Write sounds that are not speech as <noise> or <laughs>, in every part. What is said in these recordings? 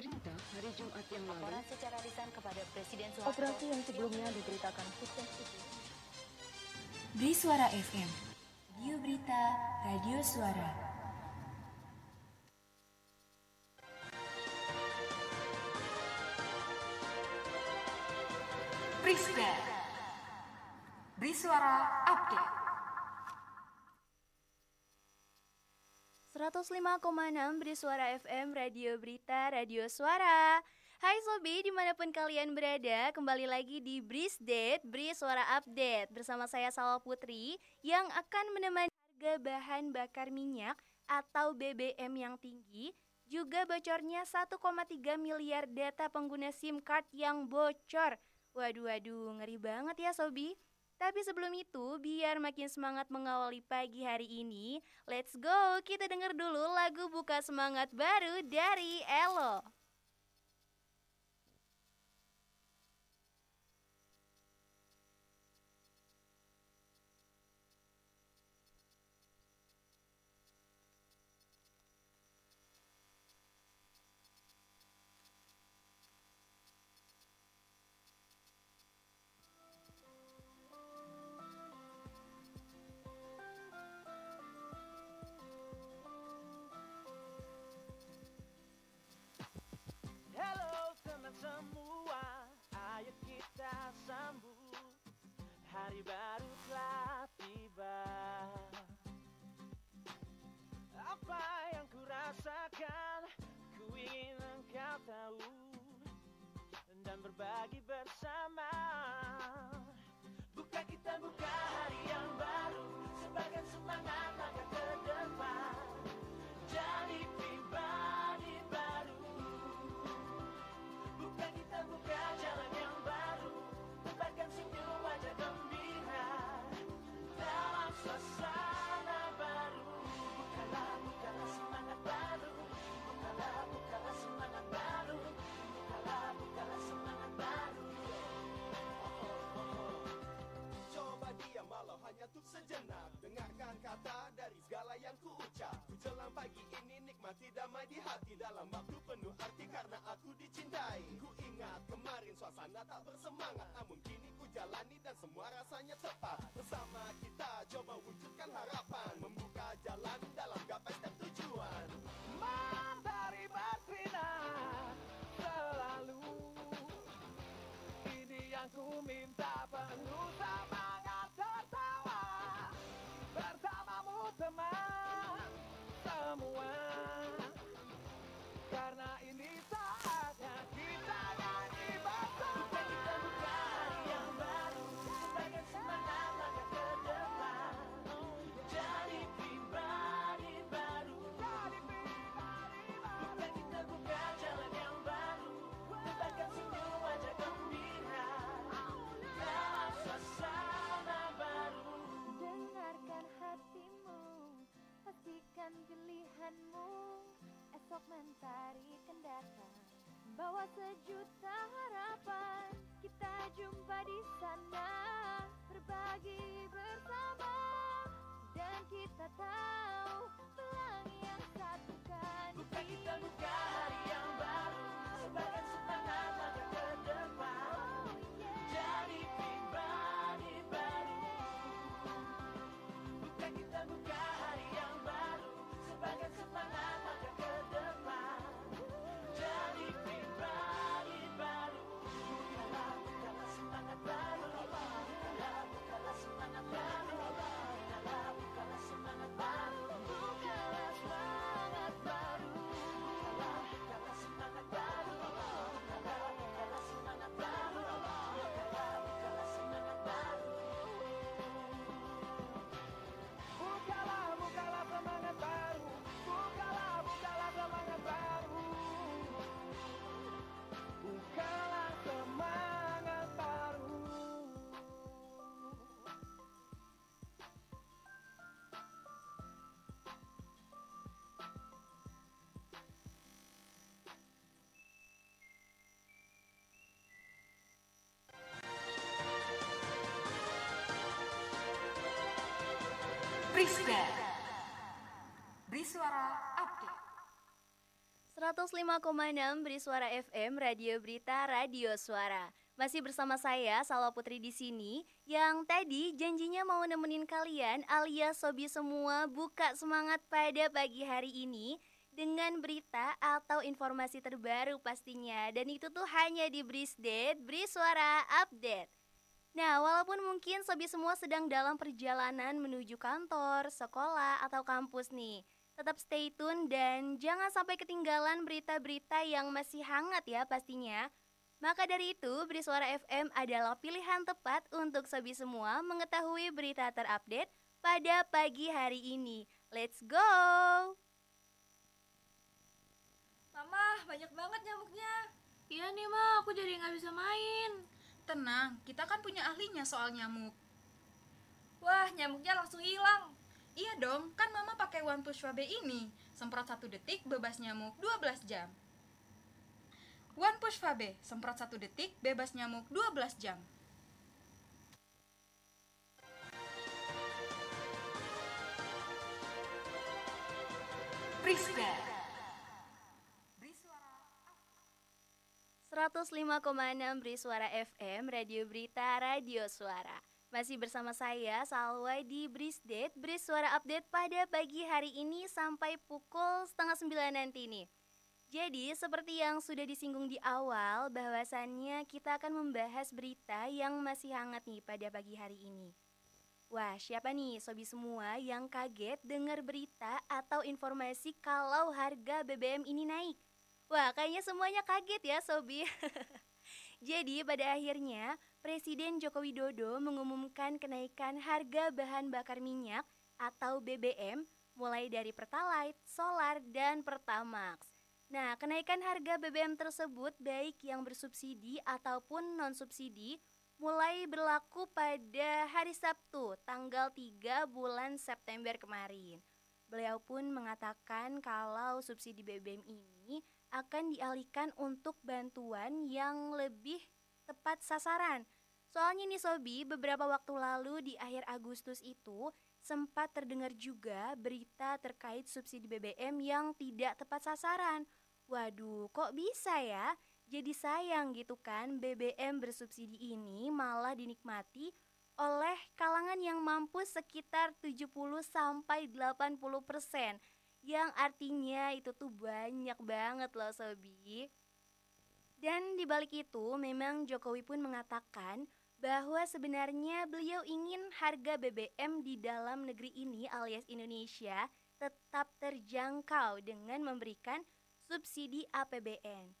Pemerintah hari Jumat yang lalu Laporan secara lisan kepada Presiden Soeharto. Operasi yang sebelumnya diberitakan sukses itu. Beri Suara FM, Radio Berita, Radio Suara. Brisbane, Beri Suara Update. 105,6 Beri Suara FM Radio Berita Radio Suara. Hai Sobi di mana pun kalian berada Kembali lagi di Brisdate Beri Suara Update Bersama saya Salwa Putri Yang akan menemani harga bahan bakar minyak Atau BBM yang tinggi Juga bocornya 1,3 miliar data pengguna SIM card yang bocor. Waduh waduh ngeri banget ya Sobi tapi sebelum itu, biar makin semangat mengawali pagi hari ini, let's go kita denger dulu lagu buka semangat baru dari Elo. Baru telah tiba. Apa yang ku rasakan, ku ingin engkau tahu Dan berbagi bersama. Buka kita buka hari yang baru Sebagai semangat langkah Dalam waktu penuh arti karena aku dicintai. Ku ingat kemarin suasana tak bersemangat Namun kini ku jalani dan semua rasanya tepat Bersama kita coba wujudkan harapan Membuka jalan dalam gapai setiap tujuan. Matahari bersinar selalu. Ini yang ku minta penuh pilihanmu. Esok mentari akan datang, bawa sejuta harapan. Kita jumpa di sana, berbagi bersama, dan kita tahu pelangi yang satukan Buka kita buka hari yang baru Sebagai semangat Brisbane, Beri Suara Update. 105,6 Beri Suara FM, Radio Berita, Radio Suara. Masih bersama saya, Salwa Putri di sini, yang tadi janjinya mau nemenin kalian alias sobi semua buka semangat pada pagi hari ini dengan berita atau informasi terbaru pastinya. Dan itu tuh hanya di Brisdet, Beri Suara Update. Nah, walaupun mungkin sobi semua sedang dalam perjalanan menuju kantor, sekolah, atau kampus nih, Tetap stay tune dan jangan sampai ketinggalan berita-berita yang masih hangat ya pastinya. Maka dari itu, Beri Suara FM adalah pilihan tepat untuk sobi semua mengetahui berita terupdate pada pagi hari ini. Let's go! Mama, banyak banget nyamuknya. Iya nih, Ma, aku jadi nggak bisa main. Tenang, kita kan punya ahlinya soal nyamuk. Wah, nyamuknya langsung hilang. Iya dong, kan mama pakai One Push Wabe ini. Semprot satu detik, bebas nyamuk 12 jam. One Push Fabe, semprot satu detik, bebas nyamuk 12 jam. Prisda. 105,6 Beri Suara FM, Radio Berita, Radio Suara. Masih bersama saya Salwa di Brisdate, Bris Suara Update pada pagi hari ini sampai pukul setengah sembilan nanti nih. Jadi seperti yang sudah disinggung di awal bahwasannya kita akan membahas berita yang masih hangat nih pada pagi hari ini. Wah, siapa nih sobi semua yang kaget dengar berita atau informasi kalau harga BBM ini naik? Wah, kayaknya semuanya kaget ya sobi. <laughs> Jadi pada akhirnya Presiden Joko Widodo mengumumkan kenaikan harga bahan bakar minyak atau BBM mulai dari Pertalite, Solar, dan Pertamax. Nah, kenaikan harga BBM tersebut baik yang bersubsidi ataupun non-subsidi mulai berlaku pada hari Sabtu tanggal 3 bulan September kemarin. Beliau pun mengatakan kalau subsidi BBM ini akan dialihkan untuk bantuan yang lebih tepat sasaran. Soalnya nih Sobi, beberapa waktu lalu di akhir Agustus itu sempat terdengar juga berita terkait subsidi BBM yang tidak tepat sasaran. Waduh, kok bisa ya? Jadi sayang gitu kan BBM bersubsidi ini malah dinikmati oleh kalangan yang mampu sekitar 70 sampai 80 persen yang artinya itu tuh banyak banget loh Sobi. Dan dibalik itu memang Jokowi pun mengatakan bahwa sebenarnya beliau ingin harga BBM di dalam negeri ini alias Indonesia tetap terjangkau dengan memberikan subsidi APBN.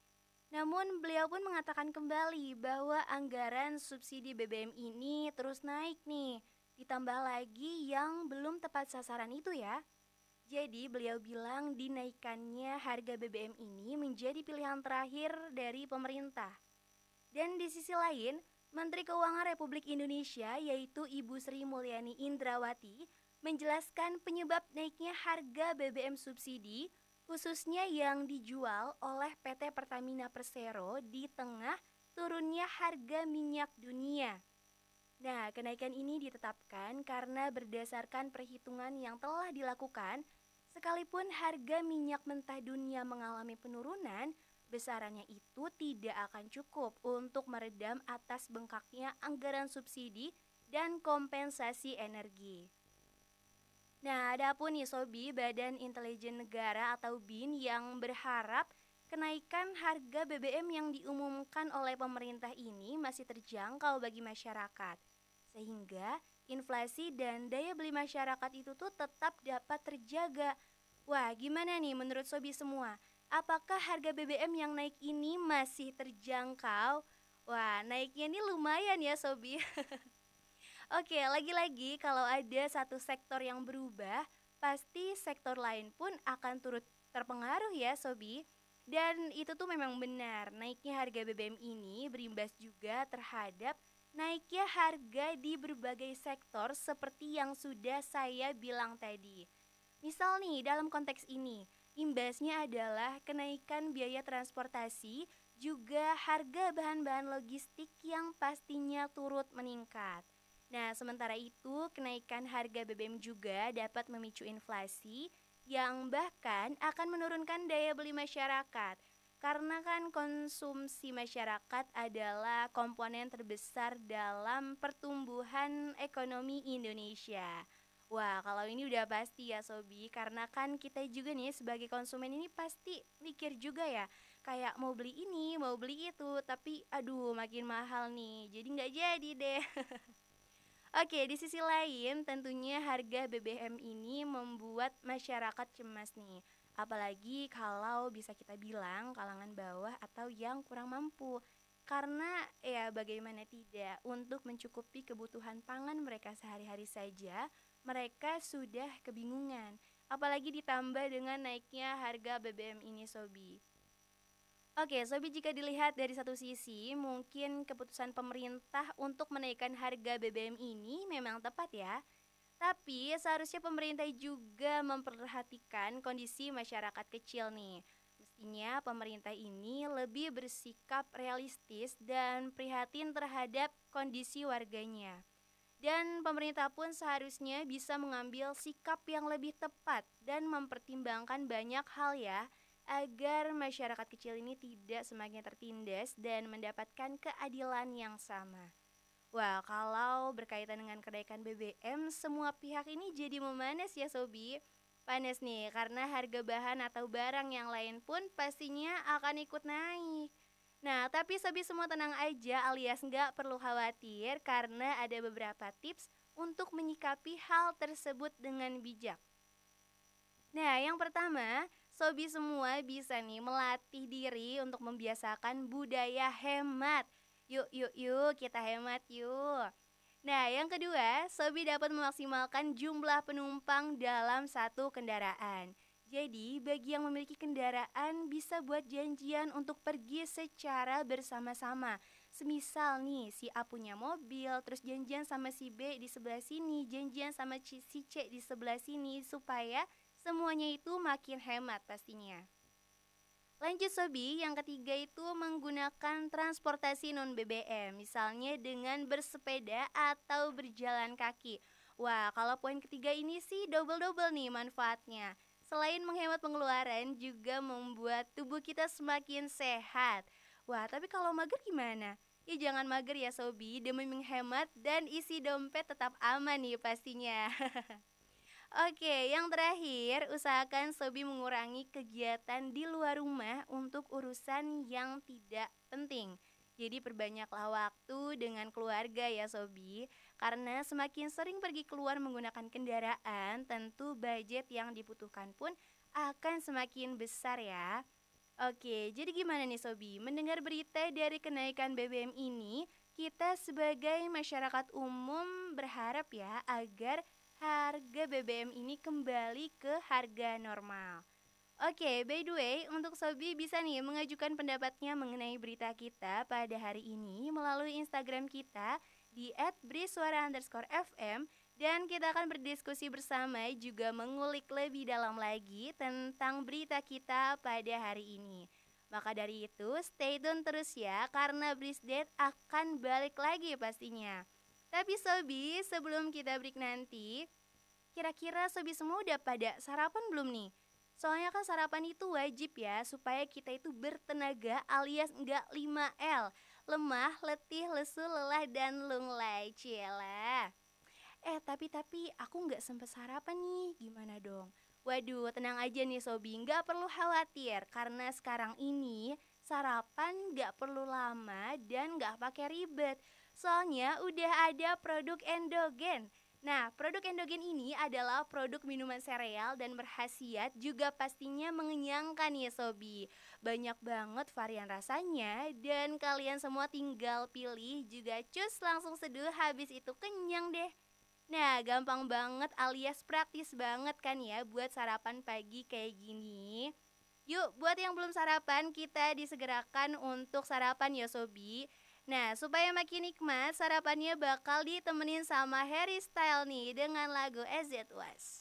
Namun beliau pun mengatakan kembali bahwa anggaran subsidi BBM ini terus naik nih, ditambah lagi yang belum tepat sasaran itu ya. Jadi beliau bilang dinaikannya harga BBM ini menjadi pilihan terakhir dari pemerintah. Dan di sisi lain, Menteri Keuangan Republik Indonesia yaitu Ibu Sri Mulyani Indrawati menjelaskan penyebab naiknya harga BBM subsidi khususnya yang dijual oleh PT Pertamina Persero di tengah turunnya harga minyak dunia. Nah, kenaikan ini ditetapkan karena berdasarkan perhitungan yang telah dilakukan Sekalipun harga minyak mentah dunia mengalami penurunan, besarannya itu tidak akan cukup untuk meredam atas bengkaknya anggaran subsidi dan kompensasi energi. Nah, ada pun nih Sobi, Badan Intelijen Negara atau BIN yang berharap kenaikan harga BBM yang diumumkan oleh pemerintah ini masih terjangkau bagi masyarakat. Sehingga inflasi dan daya beli masyarakat itu tuh tetap dapat terjaga. Wah, gimana nih menurut Sobi semua? Apakah harga BBM yang naik ini masih terjangkau? Wah, naiknya ini lumayan ya Sobi. <laughs> Oke, lagi-lagi kalau ada satu sektor yang berubah, pasti sektor lain pun akan turut terpengaruh ya Sobi. Dan itu tuh memang benar, naiknya harga BBM ini berimbas juga terhadap naiknya harga di berbagai sektor seperti yang sudah saya bilang tadi. Misal nih, dalam konteks ini, imbasnya adalah kenaikan biaya transportasi, juga harga bahan-bahan logistik yang pastinya turut meningkat. Nah, sementara itu, kenaikan harga BBM juga dapat memicu inflasi yang bahkan akan menurunkan daya beli masyarakat. Karena kan konsumsi masyarakat adalah komponen terbesar dalam pertumbuhan ekonomi Indonesia. Wah, kalau ini udah pasti ya Sobi, karena kan kita juga nih sebagai konsumen ini pasti mikir juga ya, kayak mau beli ini, mau beli itu, tapi aduh makin mahal nih, jadi nggak jadi deh. <laughs> Oke, di sisi lain tentunya harga BBM ini membuat masyarakat cemas nih. Apalagi kalau bisa kita bilang kalangan bawah atau yang kurang mampu. Karena ya bagaimana tidak untuk mencukupi kebutuhan pangan mereka sehari-hari saja, mereka sudah kebingungan. Apalagi ditambah dengan naiknya harga BBM ini Sobi. Oke, Sobi jika dilihat dari satu sisi, mungkin keputusan pemerintah untuk menaikkan harga BBM ini memang tepat ya. Tapi seharusnya pemerintah juga memperhatikan kondisi masyarakat kecil nih. Mestinya pemerintah ini lebih bersikap realistis dan prihatin terhadap kondisi warganya. Dan pemerintah pun seharusnya bisa mengambil sikap yang lebih tepat dan mempertimbangkan banyak hal ya agar masyarakat kecil ini tidak semakin tertindas dan mendapatkan keadilan yang sama. Wah, kalau berkaitan dengan kenaikan BBM, semua pihak ini jadi memanas ya Sobi. Panas nih, karena harga bahan atau barang yang lain pun pastinya akan ikut naik. Nah, tapi Sobi semua tenang aja alias nggak perlu khawatir karena ada beberapa tips untuk menyikapi hal tersebut dengan bijak. Nah, yang pertama, Sobi semua bisa nih melatih diri untuk membiasakan budaya hemat – Yuk, yuk, yuk, kita hemat yuk. Nah, yang kedua, Sobi dapat memaksimalkan jumlah penumpang dalam satu kendaraan. Jadi, bagi yang memiliki kendaraan bisa buat janjian untuk pergi secara bersama-sama. Semisal nih, si A punya mobil, terus janjian sama si B di sebelah sini, janjian sama si C di sebelah sini, supaya semuanya itu makin hemat pastinya. Lanjut Sobi, yang ketiga itu menggunakan transportasi non BBM, misalnya dengan bersepeda atau berjalan kaki. Wah, kalau poin ketiga ini sih double-double nih manfaatnya. Selain menghemat pengeluaran, juga membuat tubuh kita semakin sehat. Wah, tapi kalau mager gimana? Ya jangan mager ya Sobi, demi menghemat dan isi dompet tetap aman nih pastinya. <laughs> Oke, yang terakhir, usahakan Sobi mengurangi kegiatan di luar rumah untuk urusan yang tidak penting. Jadi perbanyaklah waktu dengan keluarga ya Sobi Karena semakin sering pergi keluar menggunakan kendaraan Tentu budget yang dibutuhkan pun akan semakin besar ya Oke, jadi gimana nih Sobi? Mendengar berita dari kenaikan BBM ini Kita sebagai masyarakat umum berharap ya agar harga BBM ini kembali ke harga normal. Oke, okay, by the way, untuk Sobi bisa nih mengajukan pendapatnya mengenai berita kita pada hari ini melalui Instagram kita di @briswara_fm dan kita akan berdiskusi bersama juga mengulik lebih dalam lagi tentang berita kita pada hari ini. Maka dari itu, stay tune terus ya karena Brisdate akan balik lagi pastinya. Tapi Sobi, sebelum kita break nanti, kira-kira Sobi semua udah pada sarapan belum nih? Soalnya kan sarapan itu wajib ya supaya kita itu bertenaga alias enggak 5L. Lemah, letih, lesu, lelah, dan lunglai. Cila. Eh tapi tapi aku nggak sempet sarapan nih, gimana dong? Waduh, tenang aja nih Sobi, nggak perlu khawatir karena sekarang ini sarapan nggak perlu lama dan nggak pakai ribet. Soalnya udah ada produk endogen. Nah, produk endogen ini adalah produk minuman sereal dan berhasiat juga pastinya mengenyangkan ya Sobi. Banyak banget varian rasanya dan kalian semua tinggal pilih juga cus langsung seduh habis itu kenyang deh. Nah, gampang banget alias praktis banget kan ya buat sarapan pagi kayak gini. Yuk, buat yang belum sarapan, kita disegerakan untuk sarapan ya Sobi. Nah, supaya makin nikmat, sarapannya bakal ditemenin sama Harry Style nih dengan lagu As It Was.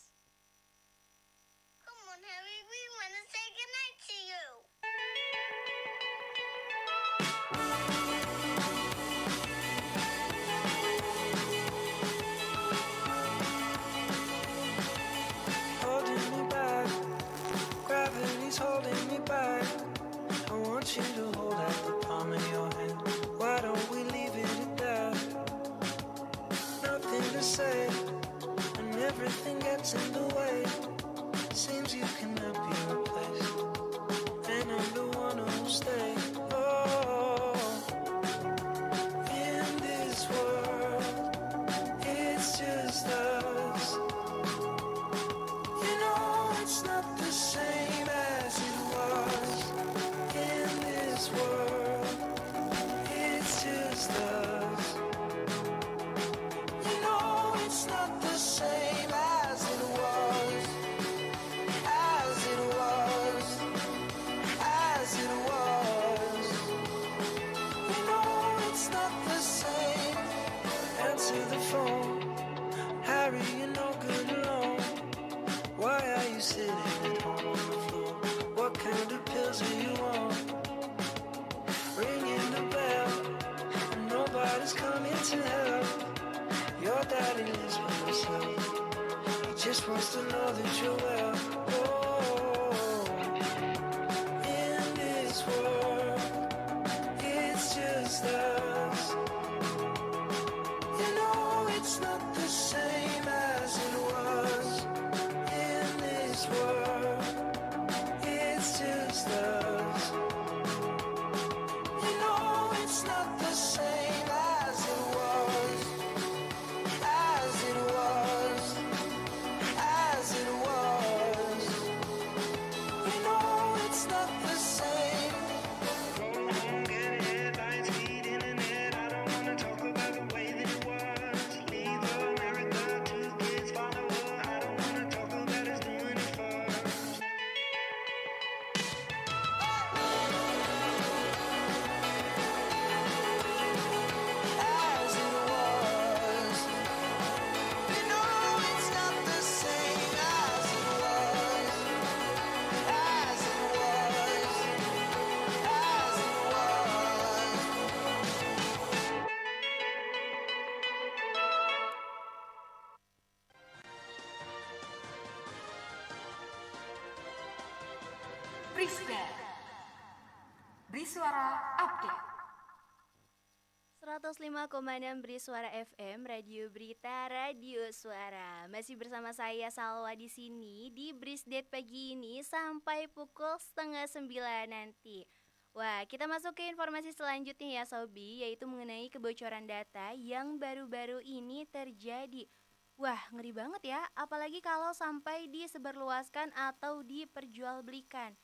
105,6 Beri Suara FM, Radio Berita, Radio Suara. Masih bersama saya Salwa di sini di Brisdate pagi ini sampai pukul setengah sembilan nanti. Wah, kita masuk ke informasi selanjutnya ya Sobi, yaitu mengenai kebocoran data yang baru-baru ini terjadi. Wah, ngeri banget ya, apalagi kalau sampai disebarluaskan atau diperjualbelikan.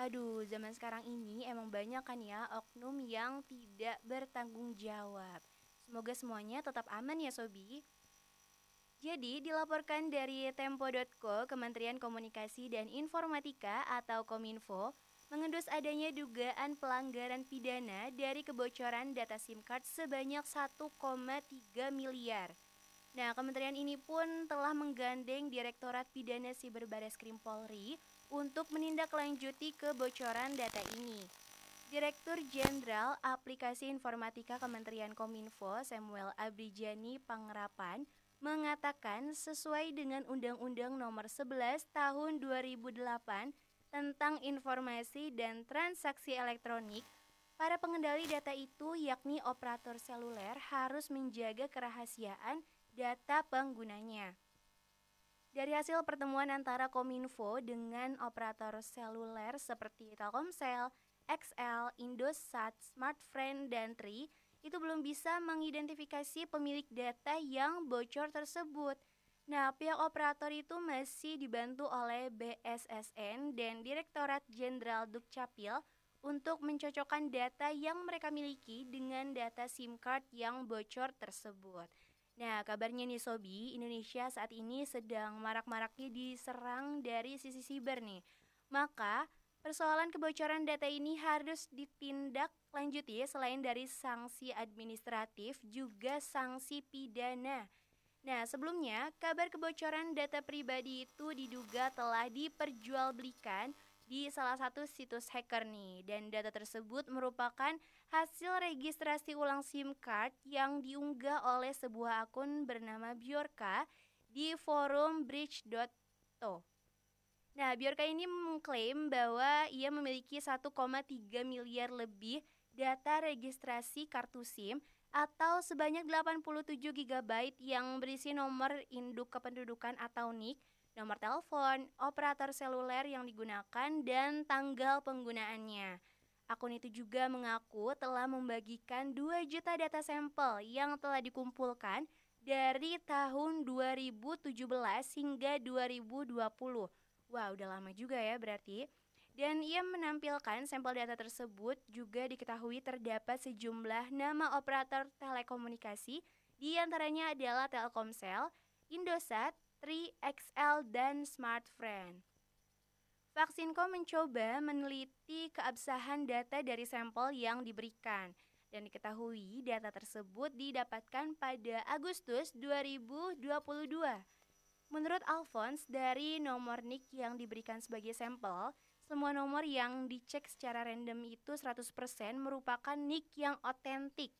Aduh, zaman sekarang ini emang banyak kan ya oknum yang tidak bertanggung jawab. Semoga semuanya tetap aman ya Sobi. Jadi dilaporkan dari tempo.co Kementerian Komunikasi dan Informatika atau Kominfo mengendus adanya dugaan pelanggaran pidana dari kebocoran data SIM card sebanyak 1,3 miliar. Nah, kementerian ini pun telah menggandeng Direktorat Pidana Siber Bareskrim Polri untuk menindaklanjuti kebocoran data ini. Direktur Jenderal Aplikasi Informatika Kementerian Kominfo Samuel Abrijani Pangerapan mengatakan sesuai dengan Undang-Undang Nomor 11 Tahun 2008 tentang Informasi dan Transaksi Elektronik, para pengendali data itu yakni operator seluler harus menjaga kerahasiaan data penggunanya. Dari hasil pertemuan antara Kominfo dengan operator seluler seperti Telkomsel, XL, Indosat, Smartfren, dan Tri, itu belum bisa mengidentifikasi pemilik data yang bocor tersebut. Nah, pihak operator itu masih dibantu oleh BSSN dan Direktorat Jenderal Dukcapil untuk mencocokkan data yang mereka miliki dengan data SIM card yang bocor tersebut. Nah, kabarnya nih Sobi, Indonesia saat ini sedang marak-maraknya diserang dari sisi siber nih. Maka, persoalan kebocoran data ini harus ditindak ya selain dari sanksi administratif juga sanksi pidana. Nah, sebelumnya kabar kebocoran data pribadi itu diduga telah diperjualbelikan di salah satu situs hacker nih dan data tersebut merupakan hasil registrasi ulang SIM card yang diunggah oleh sebuah akun bernama Bjorka di forum bridge.to. Nah, Bjorka ini mengklaim bahwa ia memiliki 1,3 miliar lebih data registrasi kartu SIM atau sebanyak 87 GB yang berisi nomor induk kependudukan atau NIK nomor telepon, operator seluler yang digunakan, dan tanggal penggunaannya. Akun itu juga mengaku telah membagikan 2 juta data sampel yang telah dikumpulkan dari tahun 2017 hingga 2020. Wah, udah lama juga ya berarti. Dan ia menampilkan sampel data tersebut juga diketahui terdapat sejumlah nama operator telekomunikasi, di antaranya adalah Telkomsel, Indosat, 3XL, dan Smartfren. Vaksinko mencoba meneliti keabsahan data dari sampel yang diberikan dan diketahui data tersebut didapatkan pada Agustus 2022. Menurut Alphonse, dari nomor NIK yang diberikan sebagai sampel, semua nomor yang dicek secara random itu 100% merupakan NIK yang otentik.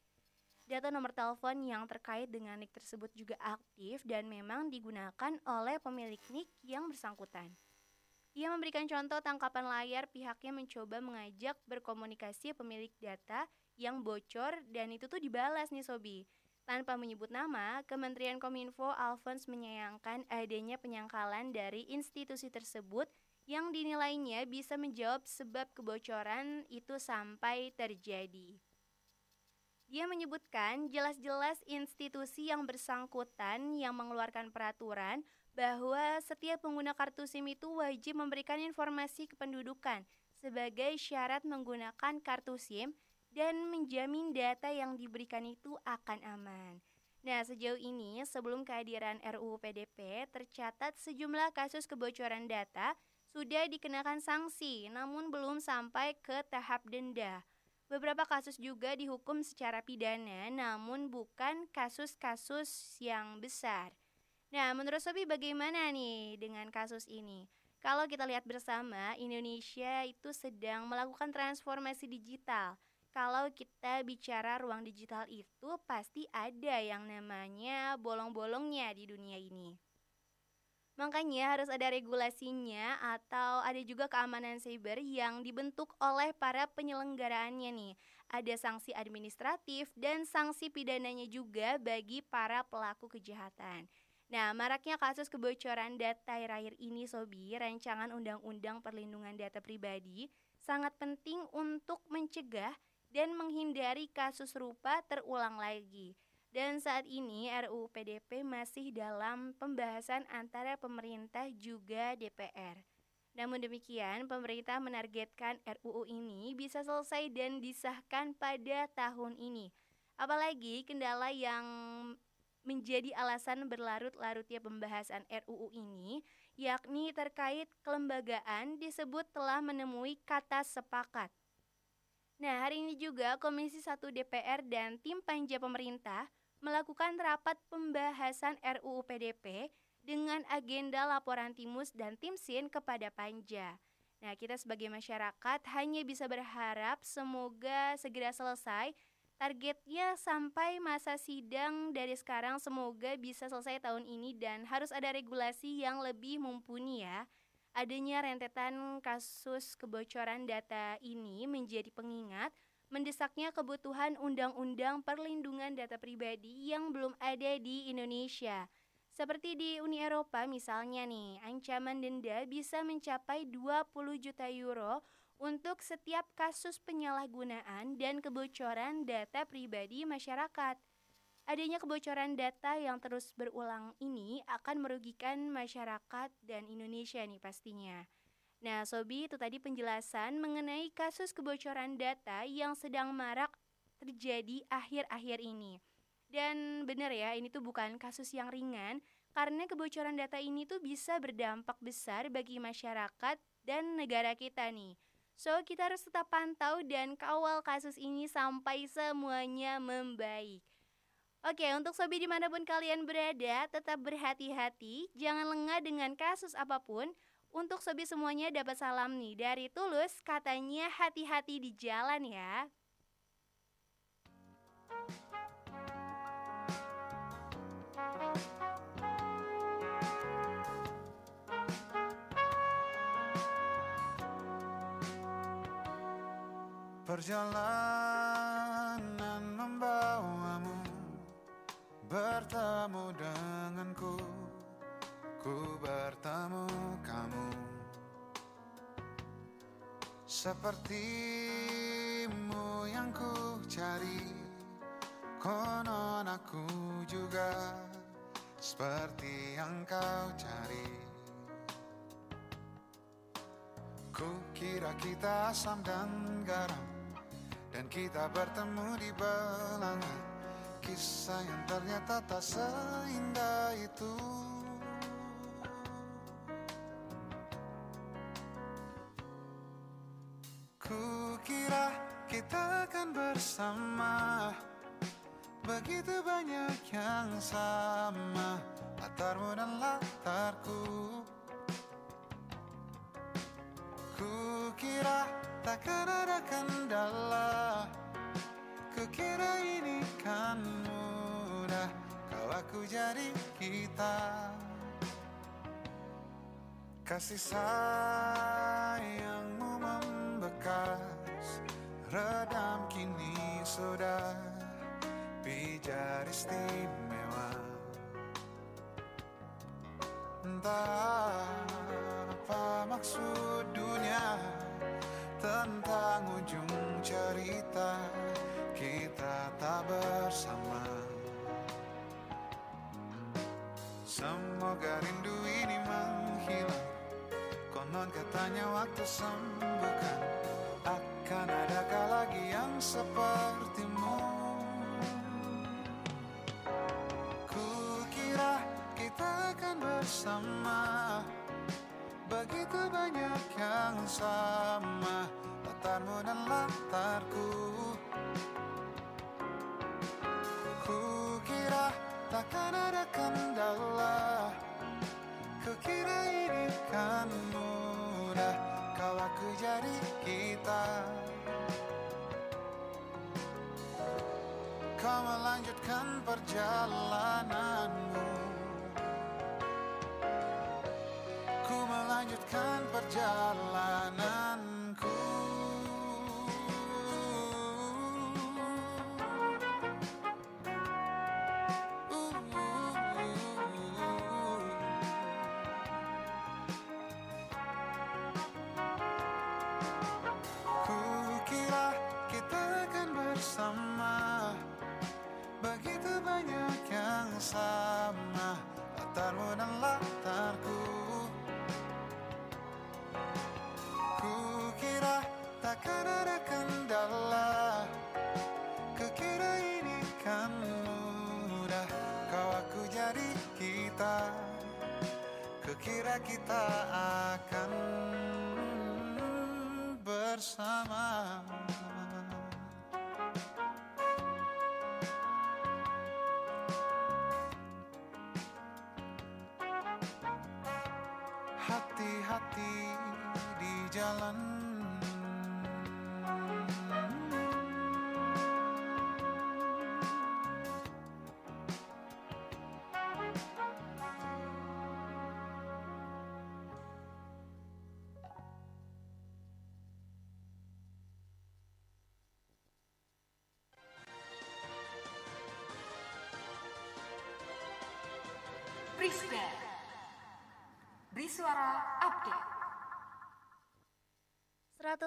Data nomor telepon yang terkait dengan NIK tersebut juga aktif dan memang digunakan oleh pemilik NIK yang bersangkutan. Ia memberikan contoh tangkapan layar pihaknya mencoba mengajak berkomunikasi pemilik data yang bocor dan itu tuh dibalas nih Sobi. Tanpa menyebut nama, Kementerian Kominfo Alphonse menyayangkan adanya penyangkalan dari institusi tersebut yang dinilainya bisa menjawab sebab kebocoran itu sampai terjadi. Dia menyebutkan jelas-jelas institusi yang bersangkutan yang mengeluarkan peraturan bahwa setiap pengguna kartu SIM itu wajib memberikan informasi kependudukan sebagai syarat menggunakan kartu SIM dan menjamin data yang diberikan itu akan aman. Nah, sejauh ini sebelum kehadiran RUU PDP tercatat sejumlah kasus kebocoran data sudah dikenakan sanksi namun belum sampai ke tahap denda. Beberapa kasus juga dihukum secara pidana namun bukan kasus-kasus yang besar. Nah, menurut Sobi bagaimana nih dengan kasus ini? Kalau kita lihat bersama, Indonesia itu sedang melakukan transformasi digital. Kalau kita bicara ruang digital itu pasti ada yang namanya bolong-bolongnya di dunia ini. Makanya harus ada regulasinya atau ada juga keamanan cyber yang dibentuk oleh para penyelenggaraannya nih. Ada sanksi administratif dan sanksi pidananya juga bagi para pelaku kejahatan. Nah, maraknya kasus kebocoran data akhir-akhir ini Sobi, rancangan Undang-Undang Perlindungan Data Pribadi sangat penting untuk mencegah dan menghindari kasus serupa terulang lagi. Dan saat ini RUU PDP masih dalam pembahasan antara pemerintah juga DPR. Namun demikian, pemerintah menargetkan RUU ini bisa selesai dan disahkan pada tahun ini. Apalagi kendala yang menjadi alasan berlarut-larutnya pembahasan RUU ini, yakni terkait kelembagaan disebut telah menemui kata sepakat. Nah, hari ini juga Komisi 1 DPR dan tim panja pemerintah melakukan rapat pembahasan RUU PDP dengan agenda laporan Timus dan Tim Sin kepada panja. Nah, kita sebagai masyarakat hanya bisa berharap semoga segera selesai Targetnya sampai masa sidang dari sekarang semoga bisa selesai tahun ini dan harus ada regulasi yang lebih mumpuni ya. Adanya rentetan kasus kebocoran data ini menjadi pengingat mendesaknya kebutuhan undang-undang perlindungan data pribadi yang belum ada di Indonesia. Seperti di Uni Eropa misalnya nih, ancaman denda bisa mencapai 20 juta euro untuk setiap kasus penyalahgunaan dan kebocoran data pribadi masyarakat. Adanya kebocoran data yang terus berulang ini akan merugikan masyarakat dan Indonesia nih pastinya. Nah, Sobi, itu tadi penjelasan mengenai kasus kebocoran data yang sedang marak terjadi akhir-akhir ini. Dan benar ya, ini tuh bukan kasus yang ringan karena kebocoran data ini tuh bisa berdampak besar bagi masyarakat dan negara kita nih. So, kita harus tetap pantau dan kawal kasus ini sampai semuanya membaik. Oke, untuk sobi di mana pun kalian berada, tetap berhati-hati, jangan lengah dengan kasus apa pun. Untuk sobi semuanya dapat salam nih dari Tulus, katanya hati-hati di jalan ya. Perjalanan membawamu Bertemu denganku Ku bertemu kamu. Sepertimu yang ku cari. Konon aku juga Seperti yang kau cari. Ku Kukira kita asam dan garam Dan kita bertemu di belanga. Kisah yang ternyata tak seindah itu maksud dunia Tentang ujung cerita Kita tak bersama. Semoga rindu ini menghilang. Konon katanya waktu sembuhkan. Akan adakah lagi yang sepertimu? Kukira kita akan bersama Begitu banyak yang sama Latarmu dan latarku. Kukira takkan ada kendala. Kukira ini kan mudah Kau aku jadi kita. Kau melanjutkan perjalananmu melanjutkan perjalananku kita akan bersama. Hati-hati di jalan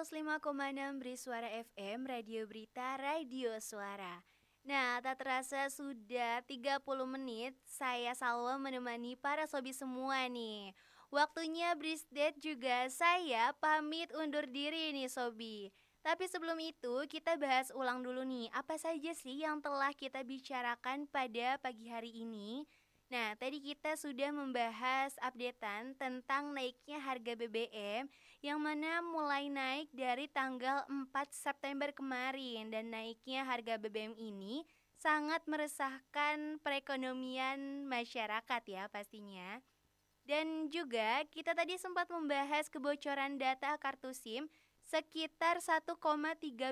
105,6 Briswara FM, Radio Berita, Radio Suara. Nah, tak terasa sudah 30 menit saya Salwa menemani para sobi semua nih. Waktunya Brisdet juga saya pamit undur diri nih sobi. Tapi sebelum itu kita bahas ulang dulu nih, apa saja sih yang telah kita bicarakan pada pagi hari ini? Nah, tadi kita sudah membahas updatean tentang naiknya harga BBM yang mana mulai naik dari tanggal 4 September kemarin dan naiknya harga BBM ini sangat meresahkan perekonomian masyarakat ya pastinya. Dan juga kita tadi sempat membahas kebocoran data kartu SIM sekitar 1,3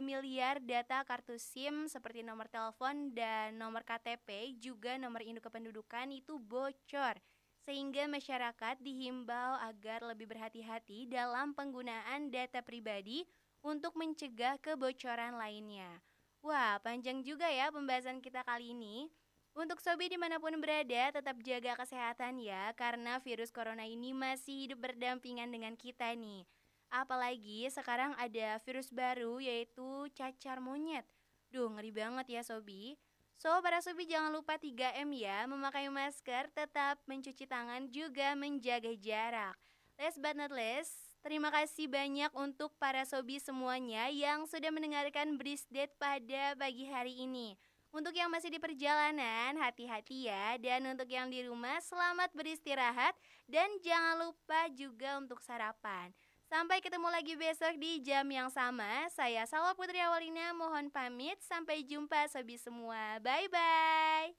miliar data kartu SIM seperti nomor telepon dan nomor KTP juga nomor induk kependudukan itu bocor sehingga masyarakat dihimbau agar lebih berhati-hati dalam penggunaan data pribadi untuk mencegah kebocoran lainnya. Wah, panjang juga ya pembahasan kita kali ini. Untuk sobi di mana pun berada, tetap jaga kesehatan ya, karena virus corona ini masih hidup berdampingan dengan kita nih. Apalagi sekarang ada virus baru yaitu cacar monyet. Duh, ngeri banget ya sobi. So, para sobi jangan lupa 3M ya, memakai masker, tetap mencuci tangan, juga menjaga jarak. Last but not least, Terima kasih banyak untuk para sobi semuanya yang sudah mendengarkan Brisdet pada pagi hari ini. Untuk yang masih di perjalanan, hati-hati ya. Dan untuk yang di rumah, selamat beristirahat. Dan jangan lupa juga untuk sarapan. Sampai ketemu lagi besok di jam yang sama. Saya Salwa Putri Awalina mohon pamit. Sampai jumpa sobi semua. Bye-bye.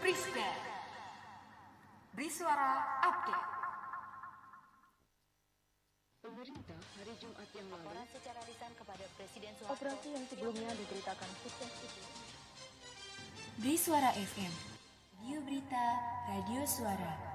Prisda Briswara Update Pemerintah hari Jumat yang lalu secara lisan kepada Presiden Soeharto. Operasi yang sebelumnya diberitakan sukses itu. Briswara FM Radio Berita Radio Suara